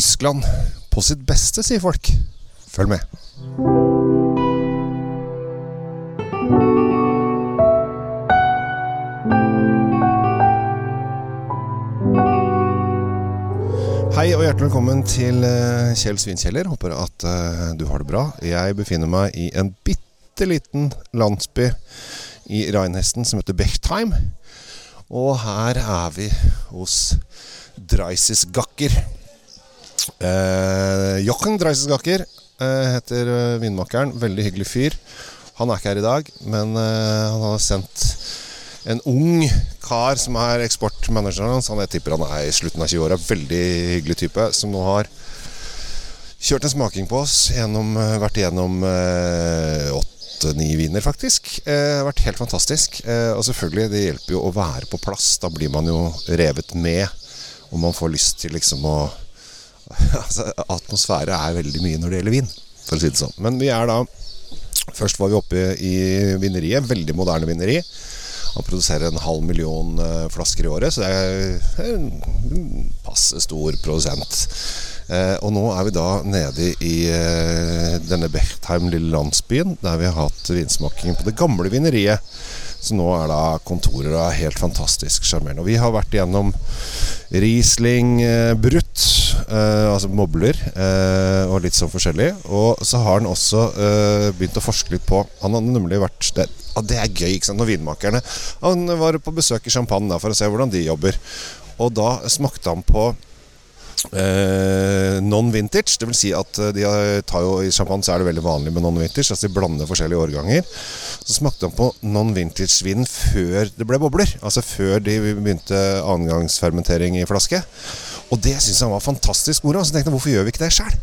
Tyskland på sitt beste, sier folk. Følg med. Hei og hjertelig velkommen til eh, Kjell Svinkjeller. Håper at eh, du har det bra. Jeg befinner meg i en bitte liten landsby i Reinhesten som heter Bechtheim. Og her er vi hos Dreisesgakker. Eh, Jochen Dreisesgaker eh, heter eh, vinmakeren. Veldig hyggelig fyr. Han er ikke her i dag, men eh, han har sendt en ung kar som er eksportmanageren hans. Han jeg tipper han er i slutten av 20-åra. Veldig hyggelig type. Som nå har kjørt en smaking på oss. Gjennom, eh, vært igjennom åtte-ni viner, faktisk. Eh, vært helt fantastisk. Eh, og selvfølgelig, det hjelper jo å være på plass. Da blir man jo revet med. Og man får lyst til liksom å Altså, atmosfære er veldig mye når det gjelder vin, for å si det sånn. Men vi er da Først var vi oppe i vineriet. Veldig moderne vineri. Han produserer en halv million eh, flasker i året, så det er en passe stor produsent. Eh, og nå er vi da nede i eh, denne Bechtheim lille landsbyen, der vi har hatt vinsmaking på det gamle vineriet. Så nå er da kontoret da helt fantastisk sjarmerende. Og vi har vært igjennom Riesling eh, brutt, eh, altså mobler, eh, og litt sånn forskjellig. Og så har han også eh, begynt å forske litt på Han har nemlig vært det, ah, det er gøy, ikke sant, når vinmakerne Han var på besøk i Champagne da, for å se hvordan de jobber. Og da smakte han på Eh, non-vintage, det vil si at eh, de tar jo I champagne så er det veldig vanlig med non-vintage. Altså de blander forskjellige årganger. Så smakte han på non-vintage-vinen før det ble bobler. Altså før de begynte annengangsfermentering i flaske. Og det syntes han var fantastisk moro. Så tenkte jeg hvorfor gjør vi ikke det sjøl?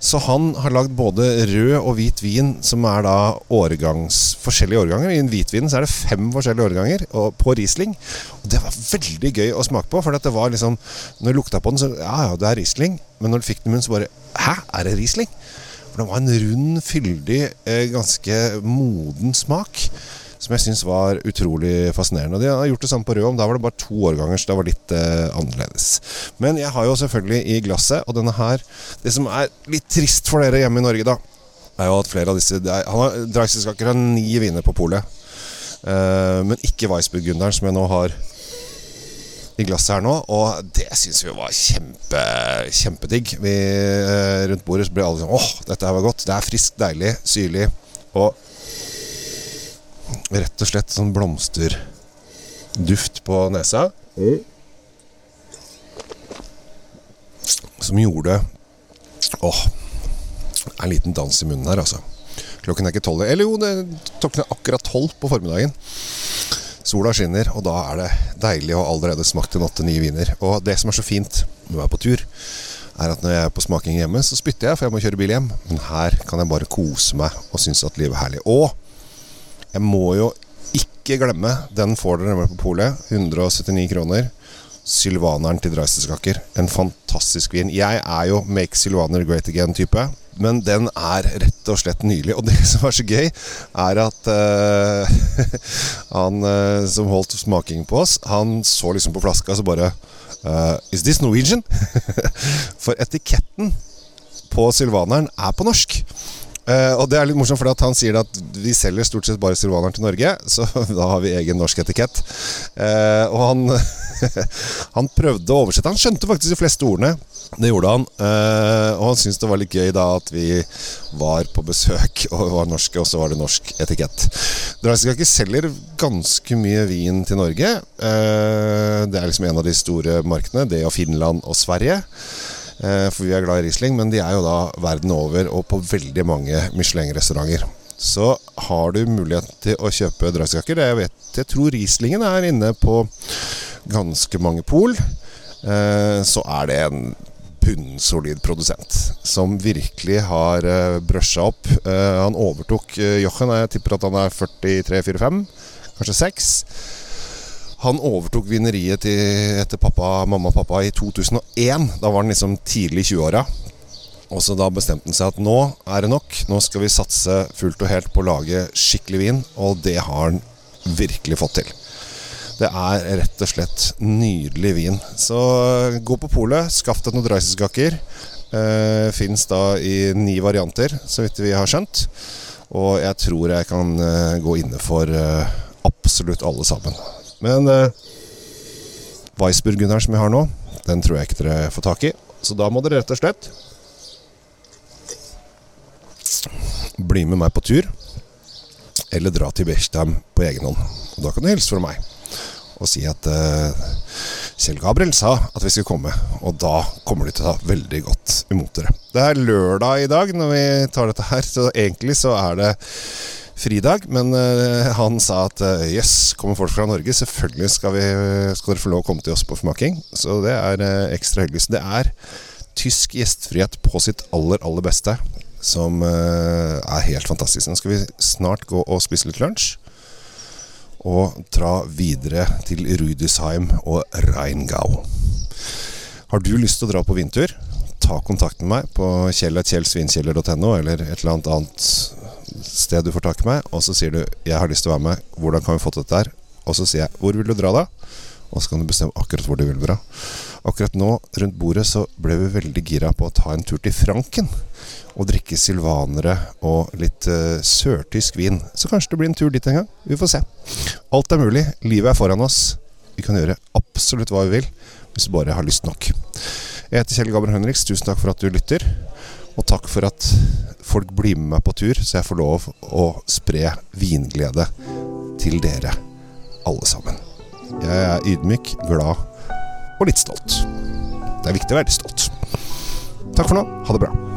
Så han har lagd både rød og hvit vin, som er da årgangs, forskjellige årganger. I en hvitvin så er det fem forskjellige årganger og, på Riesling. Og det var veldig gøy å smake på. For det var liksom Når du lukta på den, så Ja, ja, det er Riesling. Men når du fikk den i munnen, så bare Hæ, er det Riesling? For det var en rund, fyldig, eh, ganske moden smak. Som jeg syns var utrolig fascinerende. Og De har gjort det samme på rød. Da var det bare to årganger, så det var litt eh, annerledes. Men jeg har jo selvfølgelig i glasset, og denne her Det som er litt trist for dere hjemme i Norge, da, er jo at flere av disse er, Han har Dreisesgakker har ni viner på polet. Uh, men ikke Weissburgunderen, som jeg nå har i glasset her nå. Og det syns vi var kjempe, kjempedigg. Vi, eh, rundt bordet så ble alle sånn Åh, dette her var godt. Det er friskt, deilig, syrlig. Og rett og slett sånn blomsterduft på nesa. Som gjorde Åh, en liten dans i munnen her, altså. Klokken er ikke tolv. Eller jo, det klokken er akkurat tolv på formiddagen. Sola skinner, og da er det deilig å allerede smakt en åtte nye viner. Og det som er så fint med å være på tur, er at når jeg er på smaking hjemme, så spytter jeg, for jeg må kjøre bil hjem. Men her kan jeg bare kose meg og synes at livet er herlig. Og jeg må jo ikke glemme Den får dere nemlig på polet. 179 kroner. Sylvaneren til Dreisesgakker. En fantastisk vin. Jeg er jo Make Sylvaner Great Again-type. Men den er rett og slett nydelig. Og det som er så gøy, er at uh, han uh, som holdt smakingen på oss, han så liksom på flaska så bare uh, Is this Norwegian? For etiketten på sylvaneren er på norsk. Uh, og det er litt morsomt, for han sier at vi selger stort sett bare silvaneren til Norge. Så da har vi egen norsk etikett. Uh, og han, han prøvde å oversette. Han skjønte faktisk de fleste ordene. Det gjorde han. Uh, og han syntes det var litt gøy da at vi var på besøk og var norske, og så var det norsk etikett. Dreisegake selger ganske mye vin til Norge. det er liksom en av de store markedene. Det og Finland og Sverige. For vi er glad i Riesling, men de er jo da verden over og på veldig mange Michelin-restauranter. Så har du mulighet til å kjøpe dragskaker. Jeg jeg tror Rieslingen er inne på ganske mange pol. Så er det en bunnsolid produsent som virkelig har brøsja opp. Han overtok Jochen, jeg tipper at han er 43-45, kanskje 6. Han overtok vineriet til, etter pappa, mamma og pappa i 2001. Da var han liksom tidlig i 20-åra. Og så da bestemte han seg at nå er det nok. Nå skal vi satse fullt og helt på å lage skikkelig vin, og det har han virkelig fått til. Det er rett og slett nydelig vin. Så gå på polet, skaff deg noen Dreiselskaker. Eh, Fins da i ni varianter, så vidt vi har skjønt. Og jeg tror jeg kan eh, gå inne for eh, absolutt alle sammen. Men eh, Weissburgunderen som jeg har nå, den tror jeg ikke dere får tak i. Så da må dere rett og slett bli med meg på tur. Eller dra til Bechtheim på egen hånd. Og da kan du hilse fra meg og si at uh, Kjell Gabriel sa at vi skulle komme, og da kommer de til å ta veldig godt imot dere. Det er lørdag i dag når vi tar dette her, så egentlig så er det fridag. Men uh, han sa at jøss, uh, yes, kommer folk fra Norge, selvfølgelig skal, vi, skal, dere få lov å komme til oss på formaking. Så det er uh, ekstra hyggelig. Så det er tysk gjestfrihet på sitt aller, aller beste. Som er helt fantastisk. Nå skal vi snart gå og spise litt lunsj og dra videre til Rudisheim og Rheingau. Har du lyst til å dra på vindtur? Ta kontakt med meg på kjell.kjellsvinkjeller.no eller et eller annet annet sted du får tak i meg, og så sier du 'Jeg har lyst til å være med. Hvordan kan vi få til dette her?' Og så sier jeg 'Hvor vil du dra, da?' Og så kan du bestemme akkurat hvor du vil dra. Akkurat nå, rundt bordet, så ble vi veldig gira på å ta en tur til Franken. Og drikke silvanere og litt uh, sørtysk vin. Så kanskje det blir en tur dit en gang. Vi får se. Alt er mulig. Livet er foran oss. Vi kan gjøre absolutt hva vi vil, hvis vi bare har lyst nok. Jeg heter Kjell Gabriel Henriks. Tusen takk for at du lytter. Og takk for at folk blir med meg på tur, så jeg får lov å spre vinglede til dere alle sammen. Jeg er ydmyk, glad og litt stolt. Det er viktig å være litt stolt. Takk for nå. Ha det bra.